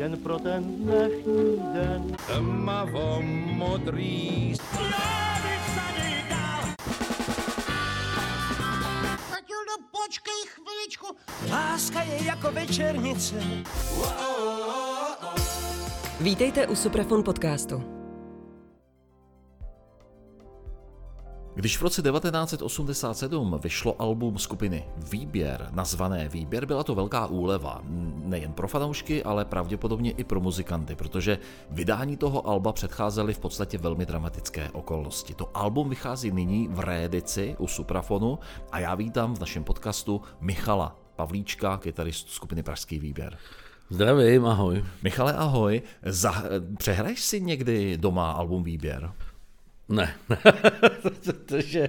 jen pro ten dnešní den. Tmavo modrý Matildo, počkej chviličku. Láska je jako večernice. Vítejte u Suprafon podcastu. Když v roce 1987 vyšlo album skupiny Výběr, nazvané Výběr, byla to velká úleva. Nejen pro fanoušky, ale pravděpodobně i pro muzikanty, protože vydání toho alba předcházely v podstatě velmi dramatické okolnosti. To album vychází nyní v rédici u Suprafonu a já vítám v našem podcastu Michala Pavlíčka, kytaristu skupiny Pražský výběr. Zdravím, ahoj. Michale, ahoj. Za, přehraješ si někdy doma album Výběr? Ne, protože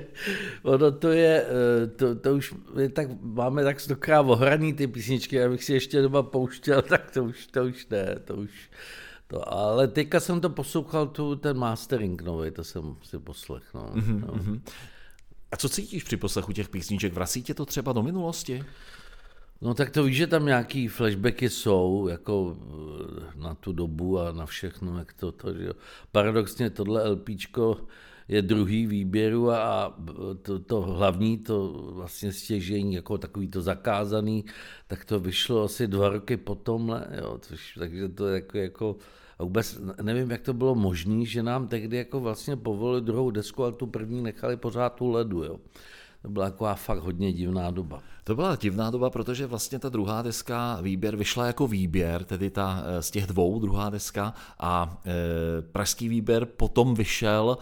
ono to je, eh, to, to už je tak, máme tak stokrát ohraný ty písničky, abych si ještě doma pouštěl, tak to už, to už ne, to už, to, ale teďka jsem to poslouchal, tu, ten mastering nový, to jsem si poslechl. No, mm-hmm, no. A co cítíš při poslechu těch písniček? Vrací tě to třeba do minulosti? No tak to víš, že tam nějaký flashbacky jsou, jako eh, na tu dobu a na všechno, jak to, to že jo. Paradoxně tohle LPčko je druhý výběru a to, to hlavní, to vlastně stěžení, jako takový to zakázaný, tak to vyšlo asi dva roky potom, jo, což, takže to je jako, jako a vůbec nevím, jak to bylo možné, že nám tehdy jako vlastně povolili druhou desku, ale tu první nechali pořád tu ledu, jo. To byla taková fakt hodně divná doba. To byla divná doba, protože vlastně ta druhá deska výběr vyšla jako výběr, tedy ta eh, z těch dvou druhá deska a e, pražský výběr potom vyšel,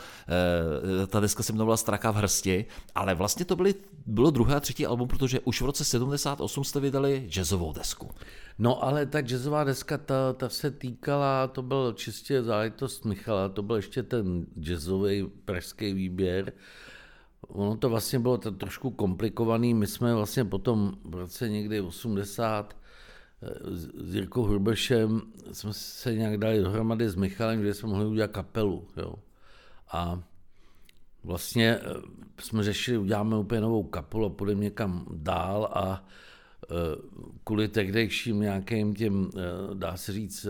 e, ta deska se jmenovala Straka v hrsti, ale vlastně to byly, bylo druhé a třetí album, protože už v roce 78 jste vydali jazzovou desku. No ale ta jazzová deska, ta, ta se týkala, to byl čistě záležitost Michala, to byl ještě ten jazzový pražský výběr, ono to vlastně bylo to trošku komplikovaný. My jsme vlastně potom v roce někdy 80 eh, s Jirkou Hrbešem jsme se nějak dali dohromady s Michalem, že jsme mohli udělat kapelu. Jo. A vlastně eh, jsme řešili, uděláme úplně novou kapelu a půjdeme někam dál a eh, kvůli tehdejším nějakým těm, dá se říct,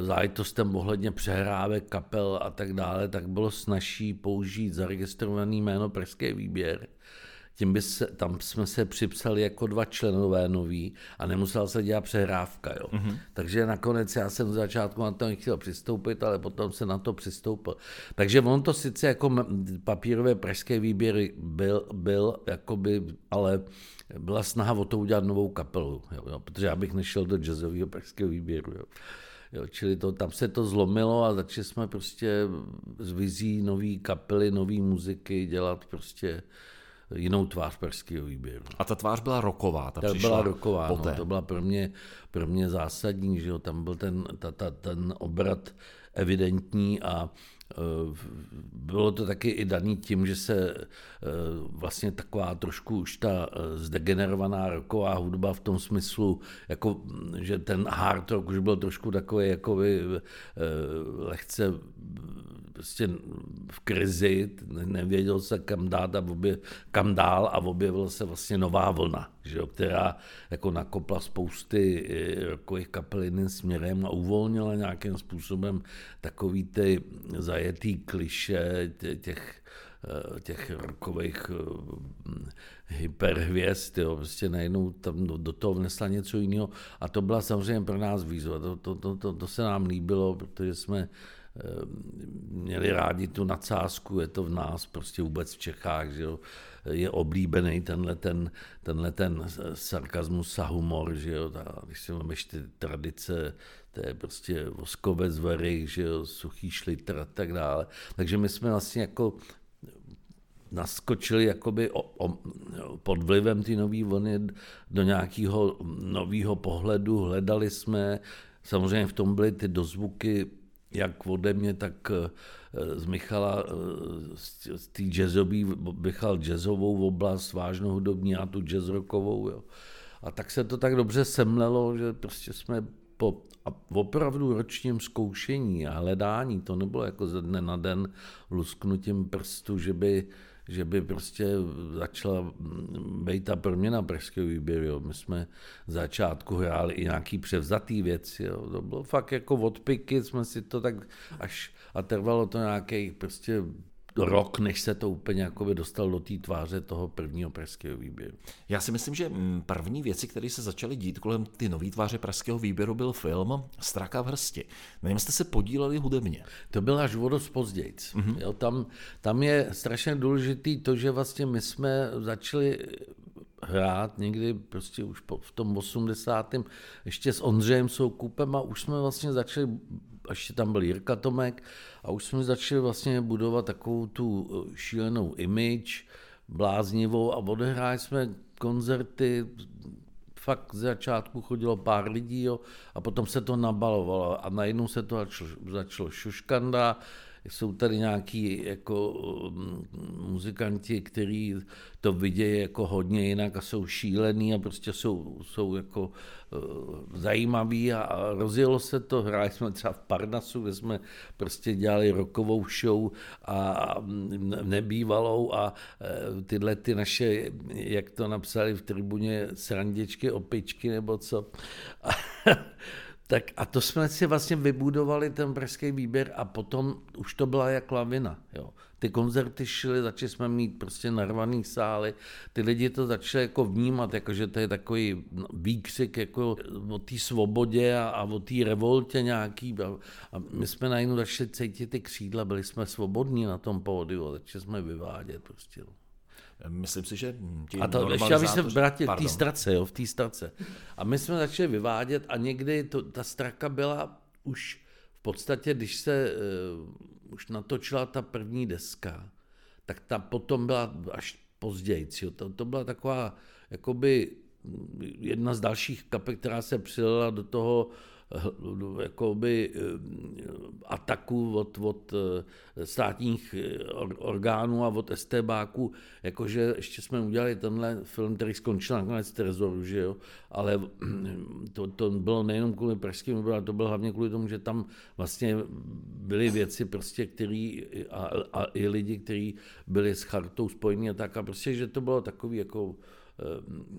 záležitostem ohledně přehrávek, kapel a tak dále, tak bylo snažší použít zaregistrovaný jméno Pražský výběr. Tím by se, tam jsme se připsali jako dva členové noví a nemusela se dělat přehrávka. Jo. Mm-hmm. Takže nakonec já jsem v začátku na to nechtěl přistoupit, ale potom se na to přistoupil. Takže on to sice jako papírové pražské výběry byl, byl jakoby, ale byla snaha o to udělat novou kapelu, jo, jo, protože já bych nešel do jazzového pražského výběru. Jo. Jo, čili to, tam se to zlomilo a začali jsme prostě z vizí nový kapely, nový muziky dělat prostě jinou tvář perského výběru. A ta tvář byla roková, ta, ta byla roková, no, to byla pro mě, pro mě zásadní, že jo, tam byl ten, ta, ta, ten obrat evidentní a Eh, bylo to taky i daný tím, že se eh, vlastně taková trošku už ta eh, zdegenerovaná roková hudba v tom smyslu, jako, že ten hard rock už byl trošku takový jakoby lehce prostě v krizi, nevěděl se kam dát a obě, kam dál a objevila se vlastně nová vlna, že jo, která jako nakopla spousty rokových kapel jiným směrem a uvolnila nějakým způsobem takový ty zajetý kliše těch eh, těch rokových eh, hyperhvězd, jo, prostě najednou tam do, do toho vnesla něco jiného. A to byla samozřejmě pro nás výzva, to, to, to, to, to se nám líbilo, protože jsme eh, měli rádi tu nadsázku, je to v nás, prostě vůbec v Čechách, že jo, je oblíbený tenhle ten, tenhle ten sarkazmus a humor, že jo, ta, když si máš ty tradice, to je prostě voskovec varych, že jo, suchý šlitr a tak dále. Takže my jsme vlastně jako naskočili jakoby o, o, pod vlivem ty nové vlny do nějakého nového pohledu, hledali jsme, samozřejmě v tom byly ty dozvuky jak ode mě, tak eh, z Michala, eh, z té jazzový, Michal jazzovou oblast, vážnou hudobní a tu jazz rockovou, jo. A tak se to tak dobře semlelo, že prostě jsme po opravdu ročním zkoušení a hledání, to nebylo jako ze dne na den lusknutím prstu, že by že by prostě začala být ta proměna pražského výběru. Jo. My jsme v začátku hráli i nějaký převzatý věci. Jo. To bylo fakt jako odpiky, jsme si to tak až a trvalo to nějaký prostě rok, než se to úplně jakoby dostal do té tváře toho prvního pražského výběru. Já si myslím, že mm, první věci, které se začaly dít kolem ty nové tváře pražského výběru, byl film Straka v hrsti. Na něm jste se podíleli hudebně. To byl až o dost později. Mm-hmm. Jo, tam, tam je strašně důležitý to, že vlastně my jsme začali hrát někdy prostě už po, v tom 80. ještě s Ondřejem Soukupem a už jsme vlastně začali a ještě tam byl Jirka Tomek a už jsme začali vlastně budovat takovou tu eh, šílenou image, bláznivou a odehráli jsme koncerty, fakt z začátku chodilo pár lidí jo, a potom se to nabalovalo a najednou se to začalo, začalo šuškanda, jsou tady nějaký jako mm, muzikanti, kteří to vidějí jako hodně jinak a jsou šílený a prostě jsou, jsou jako uh, zajímaví a, a rozjelo se to, hráli jsme třeba v Parnasu, kde jsme prostě dělali rokovou show a nebývalou a uh, tyhle ty naše, jak to napsali v tribuně, srandičky, opičky nebo co. Tak a to jsme si vlastně vybudovali ten pražský výběr a potom už to byla jak lavina. Jo. Ty koncerty šly, začali jsme mít prostě narvaný sály, ty lidi to začali jako vnímat, jako že to je takový výkřik jako o té svobodě a, a o té revoltě nějaký. A, a my jsme najednou začali cítit ty křídla, byli jsme svobodní na tom pódiu, začali jsme vyvádět prostě. No. Myslím si, že ti A to ještě, aby se vrátil v té strace, jo, v té strace. A my jsme začali vyvádět a někdy to, ta straka byla už v podstatě, když se uh, už natočila ta první deska, tak ta potom byla až později. Jo. To, to byla taková, jakoby jedna z dalších kapek, která se přilila do toho jakoby eh, ataku od, od eh, státních eh, orgánů a od STBáků, jakože ještě jsme udělali tenhle film, který skončil nakonec Trezoru, že jo, ale to, to bylo nejenom kvůli pražským ale to bylo hlavně kvůli tomu, že tam vlastně byly věci prostě, který a, a i lidi, kteří byli s chartou spojení a tak. A prostě, že to bylo takový jako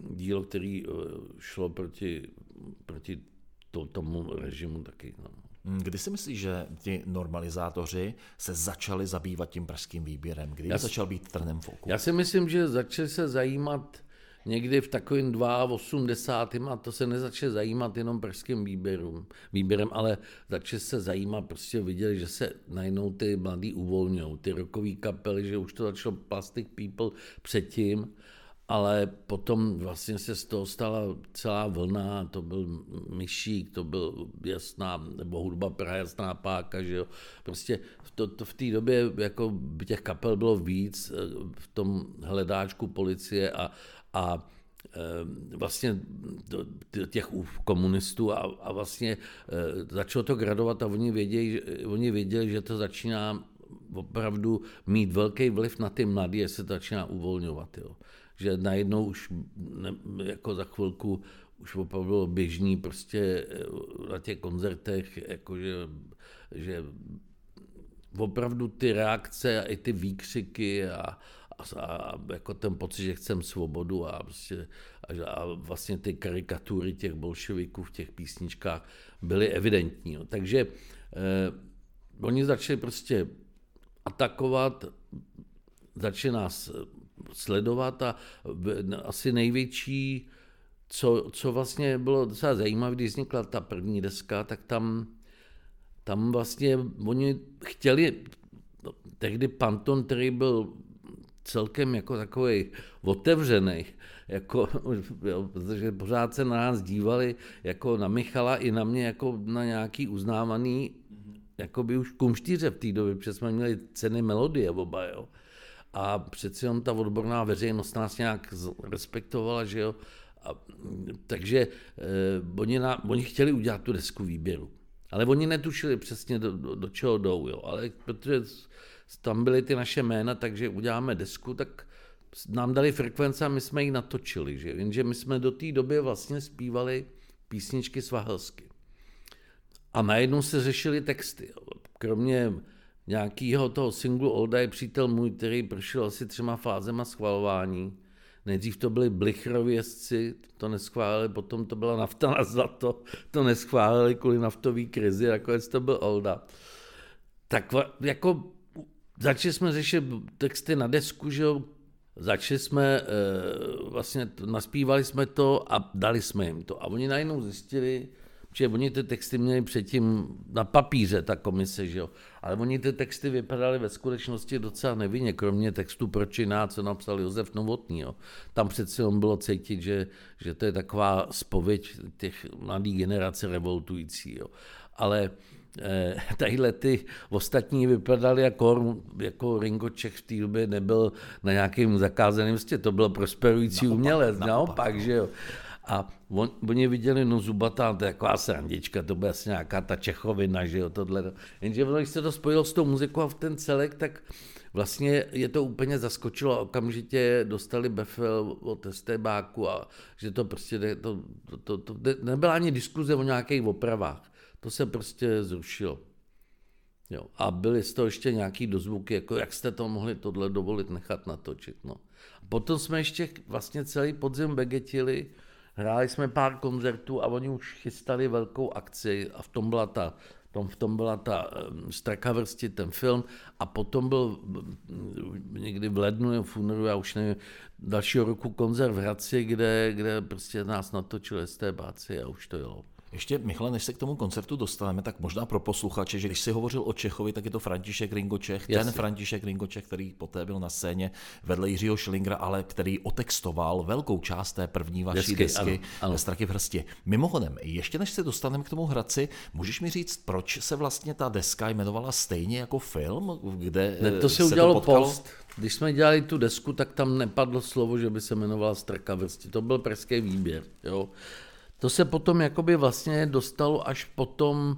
dílo, který šlo proti, proti to, tomu režimu taky. No. Hmm, kdy si myslíš, že ti normalizátoři se začali zabývat tím pražským výběrem? Kdy já, začal být trnem v oku? Já si myslím, že začali se zajímat někdy v takovém 82. a to se nezačne zajímat jenom pražským výběrem, výběrem, ale začali se zajímat, prostě viděli, že se najednou ty mladí uvolňují, ty rokový kapely, že už to začalo Plastic People předtím ale potom vlastně se z toho stala celá vlna, to byl myšík, to byl jasná, nebo hudba Praha jasná páka, že jo. Prostě to, to v té době jako těch kapel bylo víc eh, v tom hledáčku policie a, a eh, vlastně těch komunistů a, a vlastně eh, začalo to gradovat a oni věděli, oni věděli, že to začíná opravdu mít velký vliv na ty mladé, jestli se začíná uvolňovat. Jo že najednou už ne, jako za chvilku už opravdu bylo běžný prostě eh, na těch koncertech, jakože, že opravdu ty reakce a i ty výkřiky a, a, a jako ten pocit, že chcem svobodu a, prostě, a, a vlastně ty karikatury těch bolševiků v těch písničkách byly evidentní. Jo. Takže eh, oni začali prostě atakovat, začali nás sledovat a asi největší, co, co vlastně bylo docela zajímavé, když vznikla ta první deska, tak tam, tam vlastně oni chtěli, no, tehdy Panton, který byl celkem jako takový otevřený, jako, jo, protože pořád se na nás dívali jako na Michala i na mě jako na nějaký uznávaný jako by už kumštíře v té době, protože jsme měli ceny melodie oba, jo a přeci jenom ta odborná veřejnost nás nějak respektovala, že jo. A, takže eh, oni, na, oni chtěli udělat tu desku výběru. Ale oni netušili přesně, do, do, do čeho jdou. Jo. Ale protože tam byly ty naše jména, takže uděláme desku, tak nám dali frekvence a my jsme ji natočili. Že? Jenže my jsme do té doby vlastně zpívali písničky svahelsky. A najednou se řešily texty. Kromě nějakýho toho singlu Olda je přítel můj, který prošel asi třema fázema schvalování. Nejdřív to byli blichrovězci, to neschválili, potom to byla nafta na zlato, to neschválili kvůli naftové krizi, nakonec to byl Olda. Tak jako začali jsme řešit texty na desku, že jo, začali jsme, e, vlastně naspívali jsme to a dali jsme jim to. A oni najednou zjistili, že oni ty texty měli předtím na papíře, ta komise, že jo. Ale oni ty texty vypadaly ve skutečnosti docela nevinně, kromě textu Proč jiná, co napsal Josef Novotný. Jo. Tam přeci on bylo cítit, že, že to je taková spověď těch mladých generace revoltující. Jo. Ale eh, tadyhle ty ostatní vypadaly jako, jako Ringo Čech v té době nebyl na nějakém zakázaném místě, to byl prosperující naopak, umělec, naopak, naopak no. že jo. A on, oni viděli, no zubatá, to je taková srandička, to bude asi nějaká ta Čechovina, že jo, tohle. Jenže když se to spojilo s tou muzikou a v ten celek, tak vlastně je to úplně zaskočilo a okamžitě dostali Befel od Estebáku a že to prostě, to, to, to, to, nebyla ani diskuze o nějakých opravách. To se prostě zrušilo. Jo. A byly z toho ještě nějaký dozvuky, jako jak jste to mohli tohle dovolit nechat natočit. No. A potom jsme ještě vlastně celý podzim vegetili, Hráli jsme pár koncertů a oni už chystali velkou akci a v tom byla ta, tom, v tom byla ta Straka vrsti, ten film a potom byl někdy v lednu v únoru, já už nevím, dalšího roku koncert v Hradci, kde, kde prostě nás natočili z té báci a už to jelo. Ještě, Michale, než se k tomu koncertu dostaneme, tak možná pro posluchače, že když si hovořil o Čechovi, tak je to František Ringočech, ten František Ringočech, který poté byl na scéně vedle Jiřího Šlingra, ale který otextoval velkou část té první vaší desky, desky ano, ano. Straky v hrstě. Mimochodem, ještě než se dostaneme k tomu Hradci, můžeš mi říct, proč se vlastně ta deska jmenovala stejně jako film, kde ne, to se, se udělalo to post. Když jsme dělali tu desku, tak tam nepadlo slovo, že by se jmenovala Straka vrsti. To byl pražský výběr. Jo. To se potom jakoby vlastně dostalo až potom,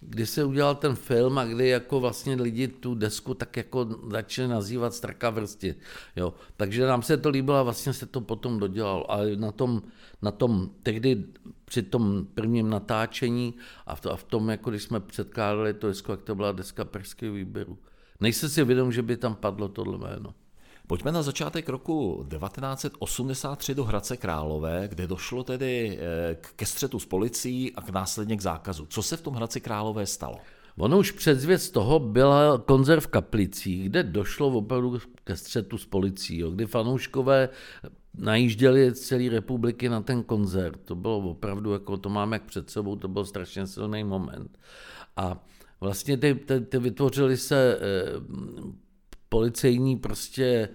kdy se udělal ten film a kdy jako vlastně lidi tu desku tak jako začali nazývat Straka vrsti. Jo. Takže nám se to líbilo a vlastně se to potom dodělalo. Ale na tom, na tom tehdy při tom prvním natáčení a v, to, a v tom, jako když jsme předkládali to desku, jak to byla deska pražského výběru. Nejsi si vědom, že by tam padlo tohle jméno. Pojďme na začátek roku 1983 do Hradce Králové, kde došlo tedy eh, ke střetu s policií a k následně k zákazu. Co se v tom Hradci Králové stalo? Ono už předzvěst toho byla koncert v Kaplicích, kde došlo opravdu ke střetu s policií, jo, kdy fanouškové najížděli z celé republiky na ten koncert. To bylo opravdu, jako to máme jak před sebou, to byl strašně silný moment. A vlastně ty, ty, ty vytvořili se eh, policejní prostě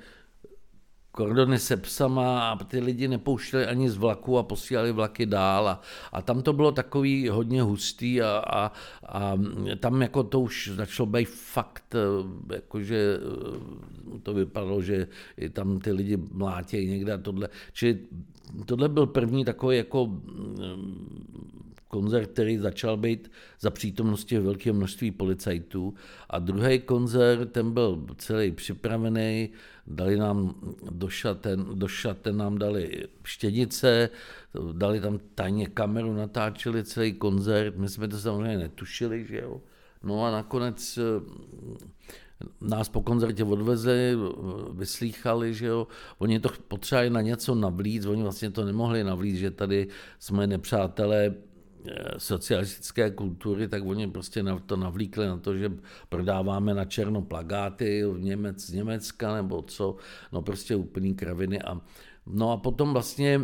kordony se psama a ty lidi nepouštěli ani z vlaku a posílali vlaky dál a, a tam to bylo takový hodně hustý a, a, a tam jako to už začalo být fakt, jakože to vypadalo, že tam ty lidi mlátějí někde a tohle. Čili tohle byl první takový jako koncert, který začal být za přítomnosti velkého množství policajtů. A druhý koncert, ten byl celý připravený, dali nám do šaten, do šaten nám dali štědice, dali tam tajně kameru, natáčeli celý koncert, my jsme to samozřejmě netušili, že jo. No a nakonec eh, nás po koncertě odvezli, vyslýchali, že jo, oni to potřebovali na něco navlít, oni vlastně to nemohli navlít, že tady jsme nepřátelé socialistické kultury, tak oni prostě to navlíkli na to, že prodáváme na černo plagáty v Němec, z Německa nebo co, no prostě úplný kraviny a No a potom vlastně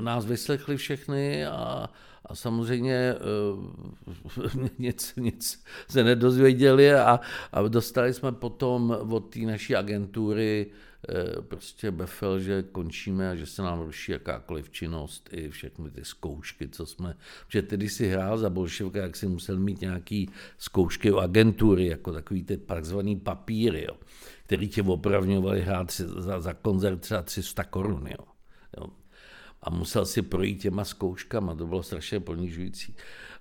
nás vyslechli všechny a, a samozřejmě uh, nic, nic se nedozvěděli a, a dostali jsme potom od té naší agentury Eh, prostě befel, že končíme a že se nám ruší jakákoliv činnost i všechny ty zkoušky, co jsme, protože tedy si hrál za bolševka, jak si musel mít nějaký zkoušky o agentury, jako takový ty takzvaný papíry, jo, který tě opravňovali hrát za, za koncert třeba 300 korun, jo. jo. A musel si projít těma zkouškama, to bylo strašně ponižující.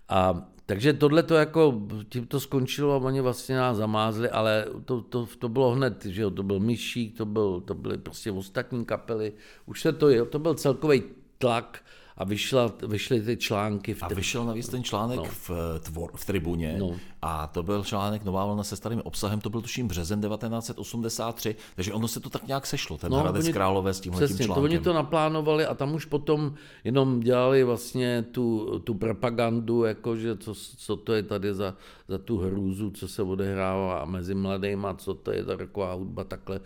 A takže tohle to jako, tím to skončilo a oni vlastně nás zamázli, ale to, to, to bylo hned, že jo, to byl Myšík, to, byl, to byly prostě ostatní kapely, už se to, je, to byl celkový tlak a vyšla, vyšly ty články. V A vyšel navíc ten článek No. v, tvor, v tribuně No. a to byl článek Nová vlna se starým obsahem, to byl tuším březen 1983, takže ono se to tak nějak sešlo, ten no, Hradec oni- Králové s tímhle tím Přesně, to článkem. oni to naplánovali a tam už potom jenom dělali vlastně tu, tu propagandu, jakože co, co to je tady za, za tu hrůzu, co se odehrává mezi mladýma, co to je ta taková hudba, takhle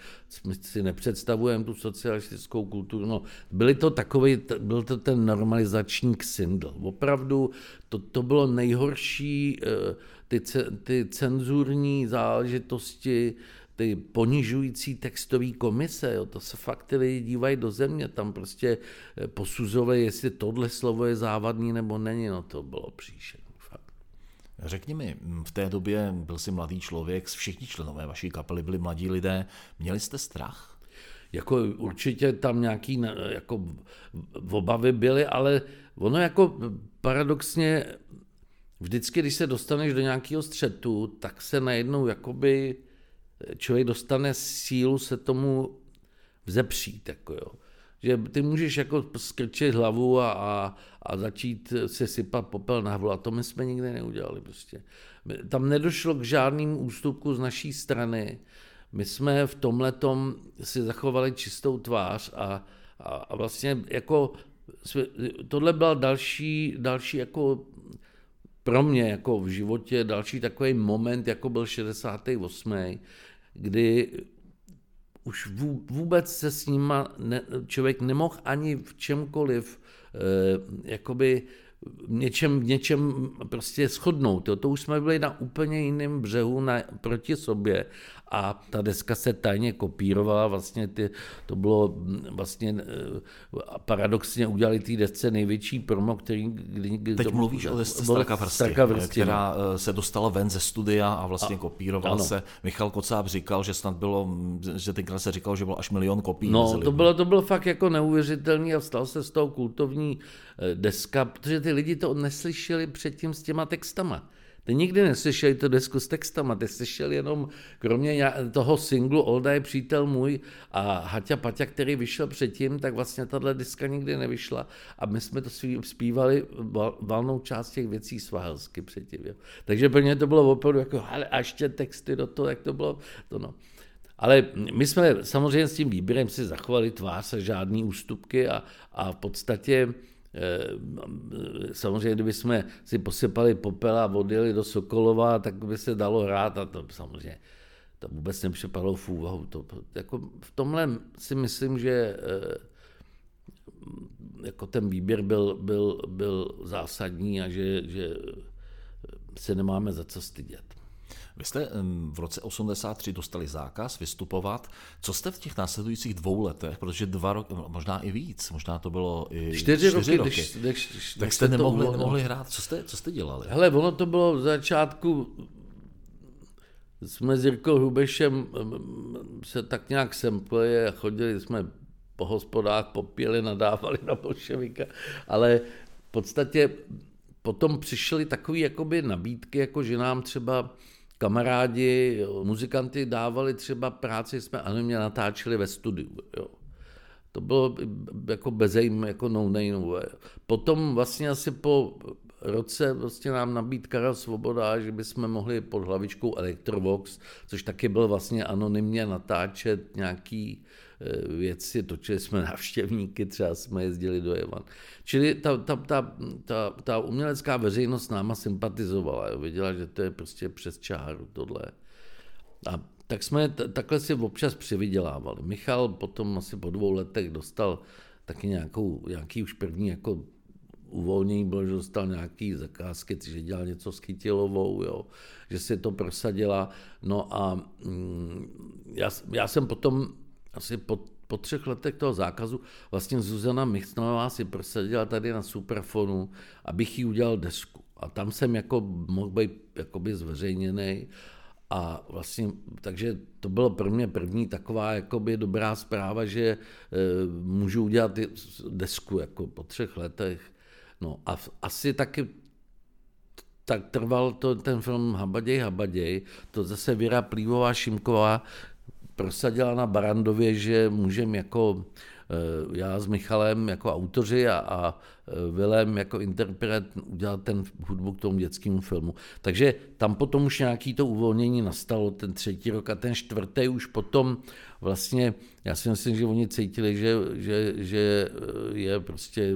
my si nepředstavujeme tu socialistickou kulturu. No, byly to takový, byl to ten normalizační ksindl. Opravdu to, to bylo nejhorší, eh, ty, ty cenzurní záležitosti, ty ponižující textové komise, jo, to se fakt ty lidi dívají do země, tam prostě eh, posuzovali, jestli tohle slovo je závadný nebo není, no to bylo příšerné. Řekni mi, v té době byl jsi mladý člověk, všichni členové vaší kapely byli mladí lidé, měli jste strach? Jako určitě tam nějaký jako obavy byly, ale ono jako paradoxně vždycky, když se dostaneš do nějakého střetu, tak se najednou jakoby člověk dostane sílu se tomu vzepřít. Jako jo. Že ty můžeš jako skrčit hlavu a, a, a začít se sypat popel na hlavu a to my jsme nikdy neudělali. Prostě. Tam nedošlo k žádným ústupku z naší strany. My jsme v tomhletom si zachovali čistou tvář a, a, a vlastně jako tohle byl další, další jako pro mě jako v životě další takový moment, jako byl 68., kdy už vů- vůbec se s nima ne, člověk nemohl ani v čemkoliv eh, jakoby něčem, něčem prostě shodnout. Jo. To už jsme byli na úplně jiném břehu na, proti sobě a ta deska se tajně kopírovala, vlastně ty, to bylo mm, vlastně eh, paradoxně udělali té desce největší promo, který kdy, kdy Teď to, mluvíš o desce Straka Straka Vrsty, no. která eh, se dostala ven ze studia a vlastně A- kopírovala ano. se. Michal Kocáb říkal, že snad bylo, že tenkrát se říkal, že bylo až milion kopií. No, to bylo, to bylo fakt jako neuvěřitelný a stal se z toho kultovní eh, deska, protože ty lidi to neslyšeli předtím s těma textama. Ty nikdy neslyšeli tu desku s textama, ty slyšeli jenom, kromě toho singlu Olda je přítel můj a Haťa Paťa, který vyšel předtím, tak vlastně tahle deska nikdy nevyšla a my jsme to zpívali val- valnou část těch věcí svahelsky předtím. Jo. Takže pro mě to bylo opravdu jako, ale a ještě texty do toho, jak to bylo, to no. Ale my jsme samozřejmě s tím výběrem si zachovali tvář a žádný ústupky a, a v podstatě samozřejmě, kdyby jsme si posypali popel a odjeli do Sokolova, tak by se dalo hrát a to samozřejmě to vůbec nepřipadlo v úvahu. To, jako v tomhle si myslím, že eh, jako ten výběr byl, byl, byl zásadní a že, že se nemáme za co stydět. Vy jste v roce 83 dostali zákaz vystupovat. Co jste v těch následujících dvou letech, protože dva roky, možná i víc, možná to bylo i Čtyři, roky, Když, když, když, tak jste nemohli, uvolnilo. nemohli hrát. Co jste, co jste dělali? Hele, ono to bylo v začátku, jsme s Jirkou Hrubešem mm, se tak nějak sempli a chodili jsme po hospodách, popěli, nadávali na bolševika, ale v podstatě potom přišly takové jakoby nabídky, jako že nám třeba kamarádi, jo, muzikanty dávali třeba práci, jsme anonymně natáčeli ve studiu. Jo. To bylo jako bezejm, jako no nameové. Potom vlastně asi po roce vlastně nám nabít Karel Svoboda, že bychom mohli pod hlavičkou Electrovox, což taky byl vlastně anonymně natáčet nějaký věci, točili jsme návštěvníky, třeba jsme jezdili do Jevan. Čili ta, ta, ta, ta, ta umělecká veřejnost náma sympatizovala, jo. viděla, že to je prostě přes čáru tohle. A tak jsme t- takhle si občas přivydělávali. Michal potom asi po dvou letech dostal taky nějakou, nějaký už první jako uvolnění bylo, že dostal nějaký zakázky, že dělal něco s Kytilovou, jo, že si to prosadila. No a mm, já, já jsem potom asi po, po třech letech toho zákazu vlastně Zuzana Michnová si prosadila tady na Superfonu, abych jí udělal desku. A tam jsem jako mohl být jakoby zveřejněný a vlastně, takže to bylo pro mě první taková jakoby dobrá zpráva, že e, můžu udělat desku jako po třech letech. No a v, asi taky tak trval to, ten film Habaděj, Habaděj, to zase Věra Plívová Šimková prosadila na Barandově, že můžeme jako já s Michalem jako autoři a, a Vilém jako interpret udělat ten hudbu k tomu dětskému filmu. Takže tam potom už nějaký to uvolnění nastalo, ten třetí rok a ten čtvrtý už potom vlastně, já si myslím, že oni cítili, že, že, že je prostě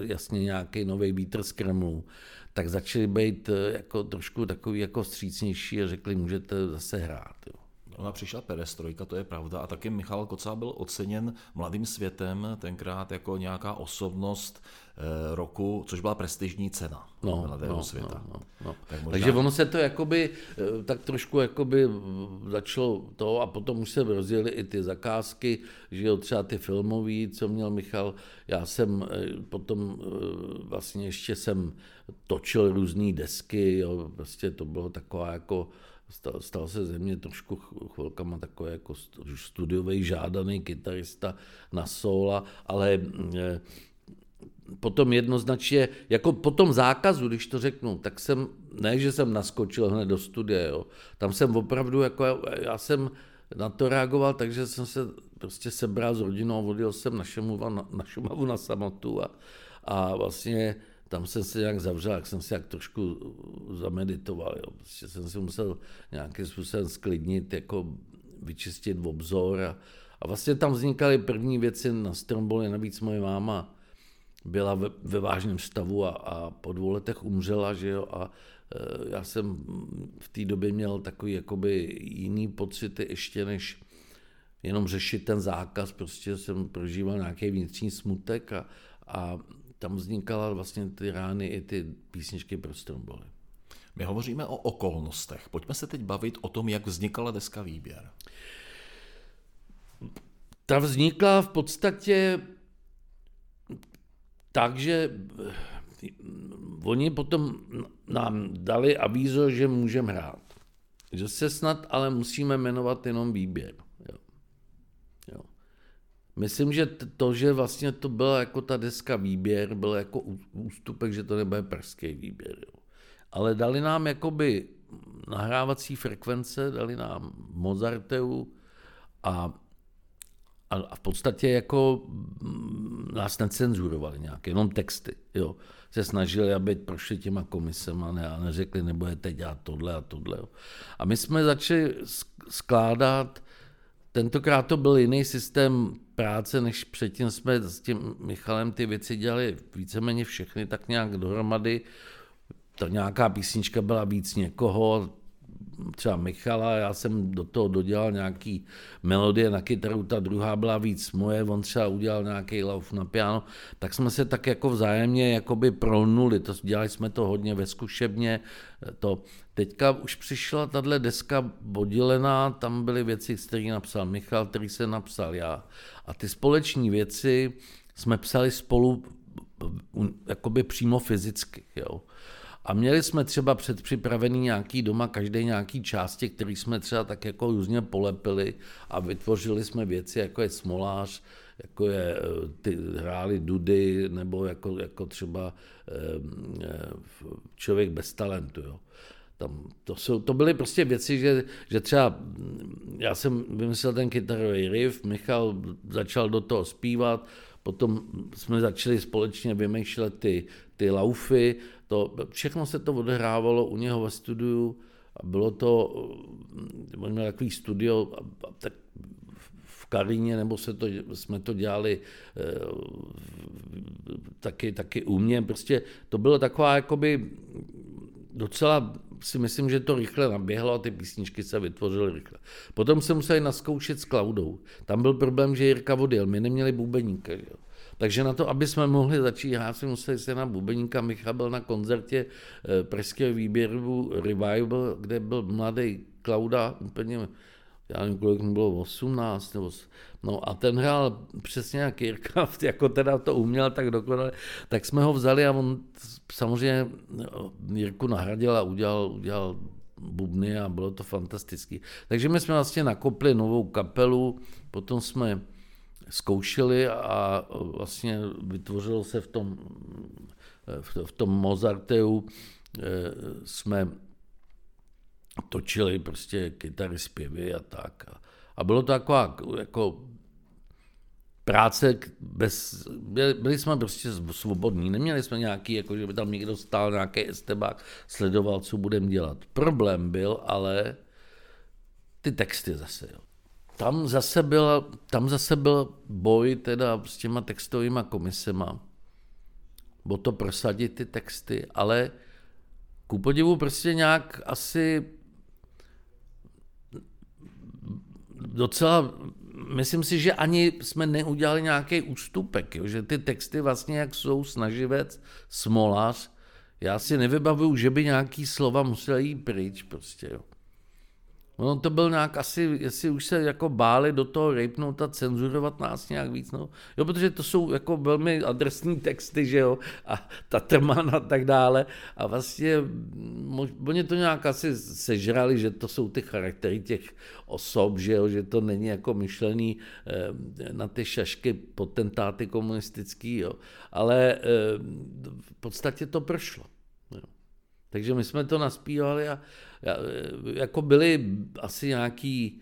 jasně nějaký nový vítr z Kremlu tak začali být eh, jako trošku takový jako vstřícnější a řekli, můžete zase hrát. Jo. Ona přišla perestrojka, to je pravda, a taky Michal Kocá byl oceněn mladým světem tenkrát jako nějaká osobnost eh, roku, což byla prestižní cena no, mladého no, světa. No, no, no. Tak možná... Takže ono se to jakoby, eh, tak trošku jakoby začalo to a potom už se rozjeli i ty zakázky, že jo, třeba ty filmový, co měl Michal. Já jsem potom vlastně ještě jsem točil různé desky, jo, prostě to bylo taková jako stal, stal se ze mě trošku chvilkama takový jako studiový žádaný kytarista na sola, ale e, potom jednoznačně, jako po tom zákazu, když to řeknu, tak jsem, ne, že jsem naskočil hned do studia, jo. tam jsem opravdu, jako já, já jsem na to reagoval, takže jsem se prostě sebral s rodinou, odjel jsem na Šumavu na, na, Šumavu na samotu a, a vlastně tam jsem se nějak zavřel, jak jsem si jak trošku zameditoval. Jo. Prostě jsem si musel nějakým způsobem sklidnit, jako vyčistit obzor. A, a vlastně tam vznikaly první věci na Stromboli. Navíc moje máma byla ve, ve vážném stavu a, a po dvou letech umřela, že jo, a e, já jsem v té době měl takový jakoby jiný pocity ještě než jenom řešit ten zákaz, prostě jsem prožíval nějaký vnitřní smutek a, a tam vznikala vlastně ty rány i ty písničky pro Stromboli. My hovoříme o okolnostech. Pojďme se teď bavit o tom, jak vznikala deska Výběr. Ta vznikla v podstatě tak, že eh, oni potom nám dali avízo, že můžeme hrát. Že se snad ale musíme jmenovat jenom výběr. Myslím, že to, že vlastně to byla jako ta deska výběr, byl jako ústupek, že to nebude pražský výběr. Jo. Ale dali nám jakoby nahrávací frekvence, dali nám Mozarteu a, a, a v podstatě jako mm, nás necenzurovali nějak, jenom texty. Jo. Se snažili, aby prošli těma komisema ne, a neřekli, nebudete dělat tohle a tohle. Jo. A my jsme začali skládat Tentokrát to byl jiný systém práce, než předtím jsme s tím Michalem ty věci dělali víceméně všechny tak nějak dohromady. Ta nějaká písnička byla víc někoho, třeba Michala, já jsem do toho dodělal nějaký melodie na kytaru, ta druhá byla víc moje, on třeba udělal nějaký lauf na piano, tak jsme se tak jako vzájemně jakoby prolnuli, to, dělali jsme to hodně ve zkušebně, to. Teďka už přišla tahle deska oddělená, tam byly věci, které napsal Michal, který se napsal já. A ty společní věci jsme psali spolu jakoby přímo fyzicky. Jo. A měli jsme třeba předpřipravený nějaký doma, každý nějaký části, který jsme třeba tak jako různě polepili a vytvořili jsme věci, jako je smolář, jako je, eh, ty hráli dudy, nebo jako, jako třeba eh, eh, člověk bez talentu. Jo. Tam, to, jsou, to byly prostě věci, že, že třeba já jsem vymyslel ten kytarový riff, Michal začal do toho zpívat, potom jsme začali společně vymýšlet ty, ty laufy, to, všechno se to odehrávalo u něho ve studiu a bylo to, on měl takový studio, tak v Karíně, nebo se to, jsme to dělali eh, taky, taky u mě, prostě to bylo taková jakoby docela si myslím, že to rychle naběhlo a ty písničky se vytvořily rychle. Potom se museli naskoušet s Klaudou. Tam byl problém, že Jirka odjel, my neměli bubeníka. Jo. Takže na to, aby jsme mohli začít hrát, jsme museli se na bubeníka. Michal byl na koncertě eh, pražského výběru Revival, kde byl mladý Klauda, úplně já nevím, kolik mu bylo, 18 nebo... No a ten hrál přesně jak Jirka, jako teda to uměl tak dokonale, tak jsme ho vzali a on samozřejmě no, Jirku nahradil a udělal, udělal bubny a bylo to fantastické. Takže my jsme vlastně nakopli novou kapelu, potom jsme zkoušeli a vlastně vytvořilo se v tom, v tom Mozarteu eh, jsme točili prostě kytary, zpěvy a tak. A bylo to taková, jako, práce bez, byli jsme prostě svobodní, neměli jsme nějaký, jako že by tam někdo stál, nějaký estebák, sledoval, co budeme dělat. Problém byl ale ty texty zase, jo. Tam zase, byl, tam zase byl boj teda s těma textovými komisema, o to prosadit ty texty, ale ku podivu prostě nějak asi docela, myslím si, že ani jsme neudělali nějaký ústupek, jo? že ty texty vlastně jak jsou snaživec, smolař, já si nevybavuju, že by nějaký slova museli jít pryč prostě, jo. Ono to byl nějak asi, jestli už se jako báli do toho rejpnout a cenzurovat nás nějak víc, no. Jo, protože to jsou jako velmi adresní texty, že jo, a Tatrman a tak dále. A vlastně oni to nějak asi sežrali, že to jsou ty charaktery těch osob, že jo, že to není jako myšlený eh, na ty šašky potentáty komunistický, jo. Ale eh, v podstatě to prošlo. Takže my jsme to naspívali a jako byly asi nějaký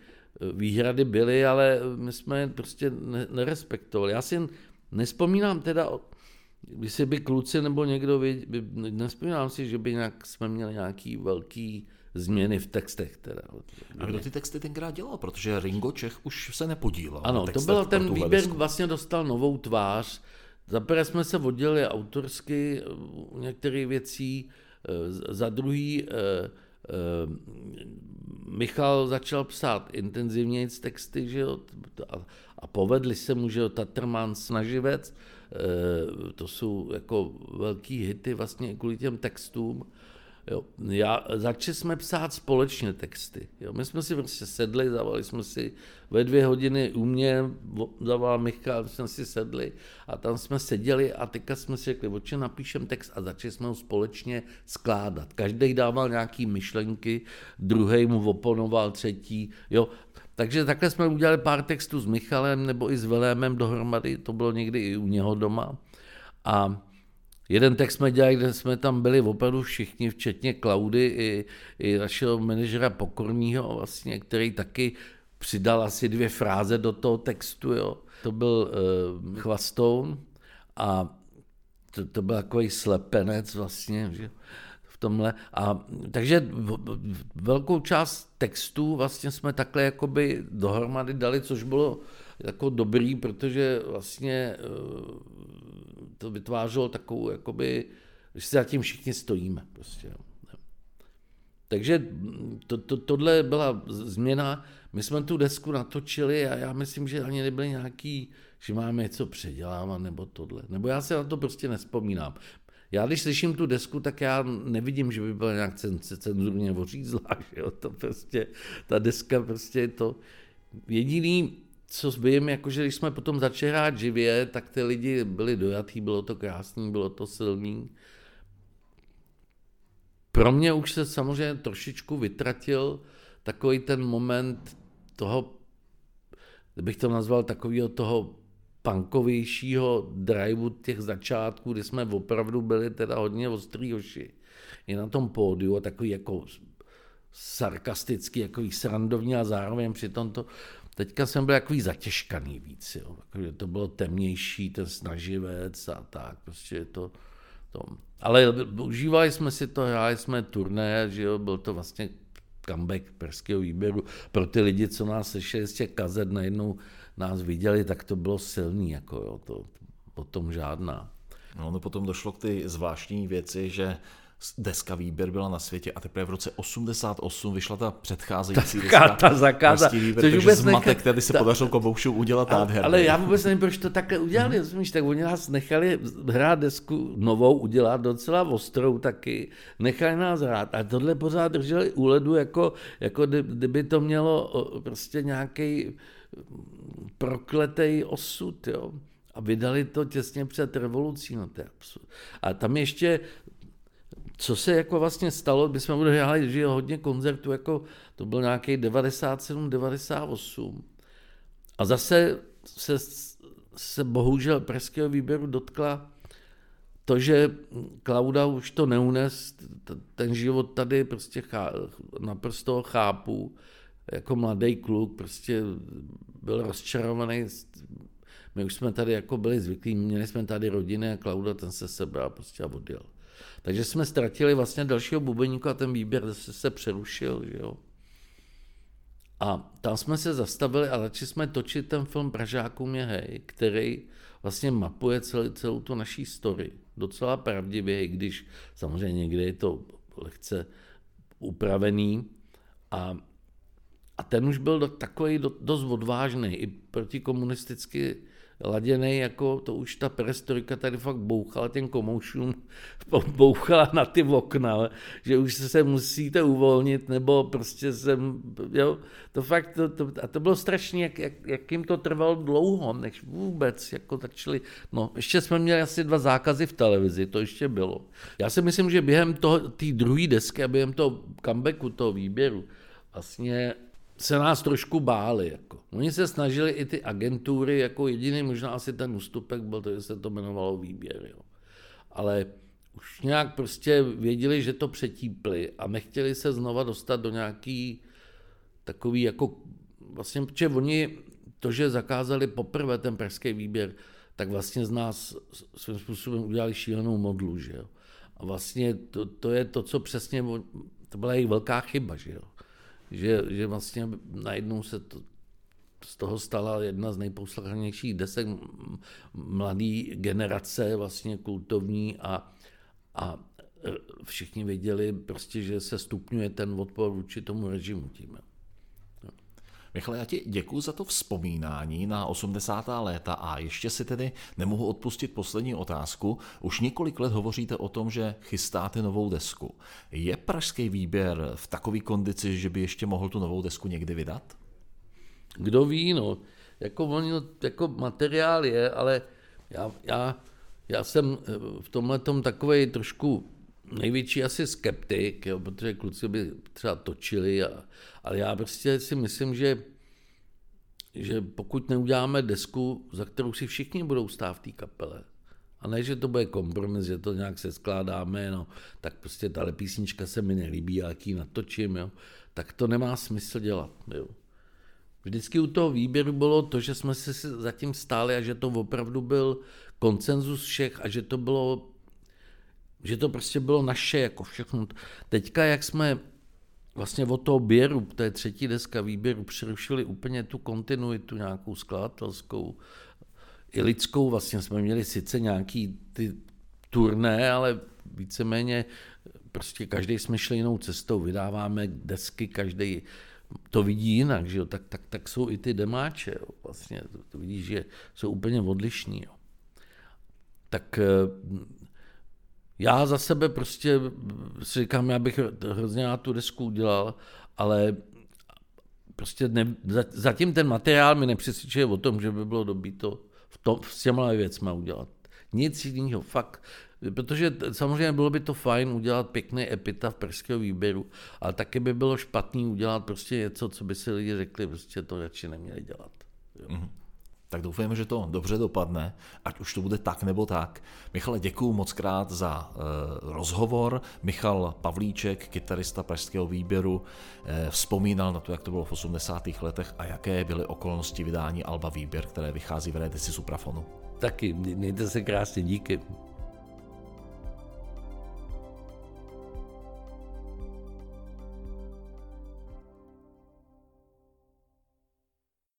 výhrady byly, ale my jsme je prostě nerespektovali. Já si nespomínám teda, jestli by kluci nebo někdo, by, nespomínám si, že by nějak, jsme měli nějaký velký změny v textech. Teda. A kdo ty texty tenkrát dělal? Protože Ringo Čech už se nepodílel. Ano, to byl ten výběr, vlastně dostal novou tvář. Zaprvé jsme se oddělili autorsky u některých věcí, za druhý Ehm, Michal začal psát intenzivněji texty, že jo, a, a povedli se mu, že jo, Tatrman snaživec, to jsou jako velký hity vlastně kvůli těm textům, Jo. Já, začali jsme psát společně texty. Jo. My jsme si prostě sedli, zavolali jsme si ve dvě hodiny u mě, zavolal Michal, jsme si sedli a tam jsme seděli a teďka jsme si řekli, o čem napíšem text a začali jsme ho společně skládat. Každý dával nějaký myšlenky, druhý mu oponoval, třetí. Jo. Takže takhle jsme udělali pár textů s Michalem nebo i s Velémem dohromady, to bylo někdy i u něho doma. A Jeden text jsme dělali, kde jsme tam byli opravdu všichni, včetně Klaudy i, i našeho manažera Pokorního, vlastně, který taky přidal asi dvě fráze do toho textu. Jo. To byl uh, Chvastoun a to, to byl takový slepenec vlastně, že v tomhle. A, takže velkou část textů vlastně jsme takhle jakoby dohromady dali, což bylo jako dobrý, protože vlastně uh, to vytvářelo takovou, jakoby, že si zatím všichni stojíme. Prostě. Takže to, to, tohle byla změna. My jsme tu desku natočili a já myslím, že ani nebyly nějaký, že máme něco předělávat nebo tohle. Nebo já se na to prostě nespomínám. Já když slyším tu desku, tak já nevidím, že by byla nějak cenzurně ořízlá, že jo? To prostě, ta deska prostě je to jediný, co vím, jakože když jsme potom začali hrát živě, tak ty lidi byli dojatý, bylo to krásný, bylo to silný. Pro mě už se samozřejmě trošičku vytratil takový ten moment toho, bych to nazval takového toho punkovějšího driveu těch začátků, kdy jsme opravdu byli teda hodně ostrý hoši. I na tom pódiu a takový jako sarkastický, jako srandovní a zároveň přitom to Teďka jsem byl takový zatěžkaný víc, jo. Jako, to bylo temnější, ten snaživec a tak, prostě je to, to. Ale užívali jsme si to, hráli jsme turné, že jo, byl to vlastně comeback perského výběru. Pro ty lidi, co nás slyšeli z těch kazet, najednou nás viděli, tak to bylo silný, jako jo, to o tom žádná. No, no potom došlo k ty zvláštní věci, že deska výběr byla na světě a teprve v roce 88 vyšla ta předcházející deska. Ta zakáza, výběr, což vůbec zmatek, nechal, který se ta, podařil Koboušu udělat nádherný. Ale já vůbec nevím, proč to takhle udělali, hmm. Rozumíš, tak oni nás nechali hrát desku novou, udělat docela ostrou taky, nechali nás hrát a tohle pořád drželi u ledu, jako, jako kdyby to mělo prostě nějaký prokletej osud, jo. A vydali to těsně před revolucí. No to je absurd. A tam ještě co se jako vlastně stalo, my jsme udělali že hodně koncertů, jako to byl nějaký 97, 98. A zase se, se bohužel pražského výběru dotkla to, že Klauda už to neunes, ten život tady prostě chá, naprosto chápu, jako mladý kluk, prostě byl rozčarovaný My už jsme tady jako byli zvyklí, měli jsme tady rodiny a Klauda ten se sebral prostě a odjel. Takže jsme ztratili vlastně dalšího bubeníka a ten výběr se, se přerušil, že jo. A tam jsme se zastavili a začali jsme točit ten film Pražákům je hej, který vlastně mapuje celý, celou tu naší story. Docela pravdivě, i když samozřejmě někde je to lehce upravený. A, a ten už byl takový do, dost odvážný, i protikomunisticky laděný, jako to už ta perestrojka tady fakt bouchala těm komoušům, bouchala na ty okna, že už se musíte uvolnit, nebo prostě jsem, jo, to fakt, to, to, a to bylo strašně, jak, jak, jak jim to trvalo dlouho, než vůbec jako začali, no, ještě jsme měli asi dva zákazy v televizi, to ještě bylo. Já si myslím, že během té druhé desky a během toho comebacku, toho výběru, vlastně se nás trošku báli. Jako. Oni se snažili i ty agentury, jako jediný možná asi ten ústupek byl, to, že se to jmenovalo výběr. Jo. Ale už nějak prostě věděli, že to přetípli a nechtěli se znova dostat do nějaký takový jako, vlastně, protože oni to, že zakázali poprvé ten pražský výběr, tak vlastně z nás svým způsobem udělali šílenou modlu, že jo. A vlastně to, to je to, co přesně, to byla jejich velká chyba, že jo že, že vlastně najednou se to, z toho stala jedna z nejposlouchanějších desek mladé generace, vlastně kultovní a, a e, všichni věděli prostě, že se stupňuje ten odpor vůči tomu režimu tím. Michale, já ti děkuji za to vzpomínání na 80. léta a ještě si tedy nemohu odpustit poslední otázku. Už několik let hovoříte o tom, že chystáte novou desku. Je pražský výběr v takové kondici, že by ještě mohl tu novou desku někdy vydat? Kdo ví, no. Jako, on, jako materiál je, ale já, já, já jsem eh, v tomhle tom takový trošku největší asi skeptik, jo, protože kluci by třeba točili, a, ale já prostě si myslím, že, že pokud neuděláme desku, za kterou si všichni budou stát v té kapele, a ne, že to bude kompromis, že to nějak se skládáme, no, tak prostě tahle písnička se mi nelíbí, jaký natočím, jo, tak to nemá smysl dělat. Jo. Vždycky u toho výběru bylo to, že jsme se zatím stáli a že to opravdu byl koncenzus všech a že to bylo že to prostě bylo naše, jako všechno. Teďka, jak jsme vlastně od toho běru, té třetí deska výběru, přerušili úplně tu kontinuitu nějakou skladatelskou, i lidskou, vlastně jsme měli sice nějaký ty turné, ale víceméně prostě každý jsme šli jinou cestou, vydáváme desky, každý to vidí jinak, že jo? Tak, tak, tak jsou i ty demáče, jo? vlastně to, to vidíš, že jsou úplně odlišní. Jo? Tak já za sebe prostě si říkám, já bych hrozně na tu desku udělal, ale prostě ne, zatím ten materiál mi nepřesvědčuje o tom, že by bylo dobrý to v tom, s těmhle věcmi udělat. Nic jiného, fakt. Protože samozřejmě bylo by to fajn udělat pěkný epitaf pražského výběru, ale taky by bylo špatný udělat prostě něco, co by si lidi řekli, prostě to radši neměli dělat. Jo. Mm-hmm tak doufujeme, že to dobře dopadne, ať už to bude tak nebo tak. Michale, děkuji moc krát za e, rozhovor. Michal Pavlíček, kytarista pražského výběru, e, vzpomínal na to, jak to bylo v 80. letech a jaké byly okolnosti vydání Alba Výběr, které vychází v redisi Suprafonu. Taky, mějte se krásně, díky.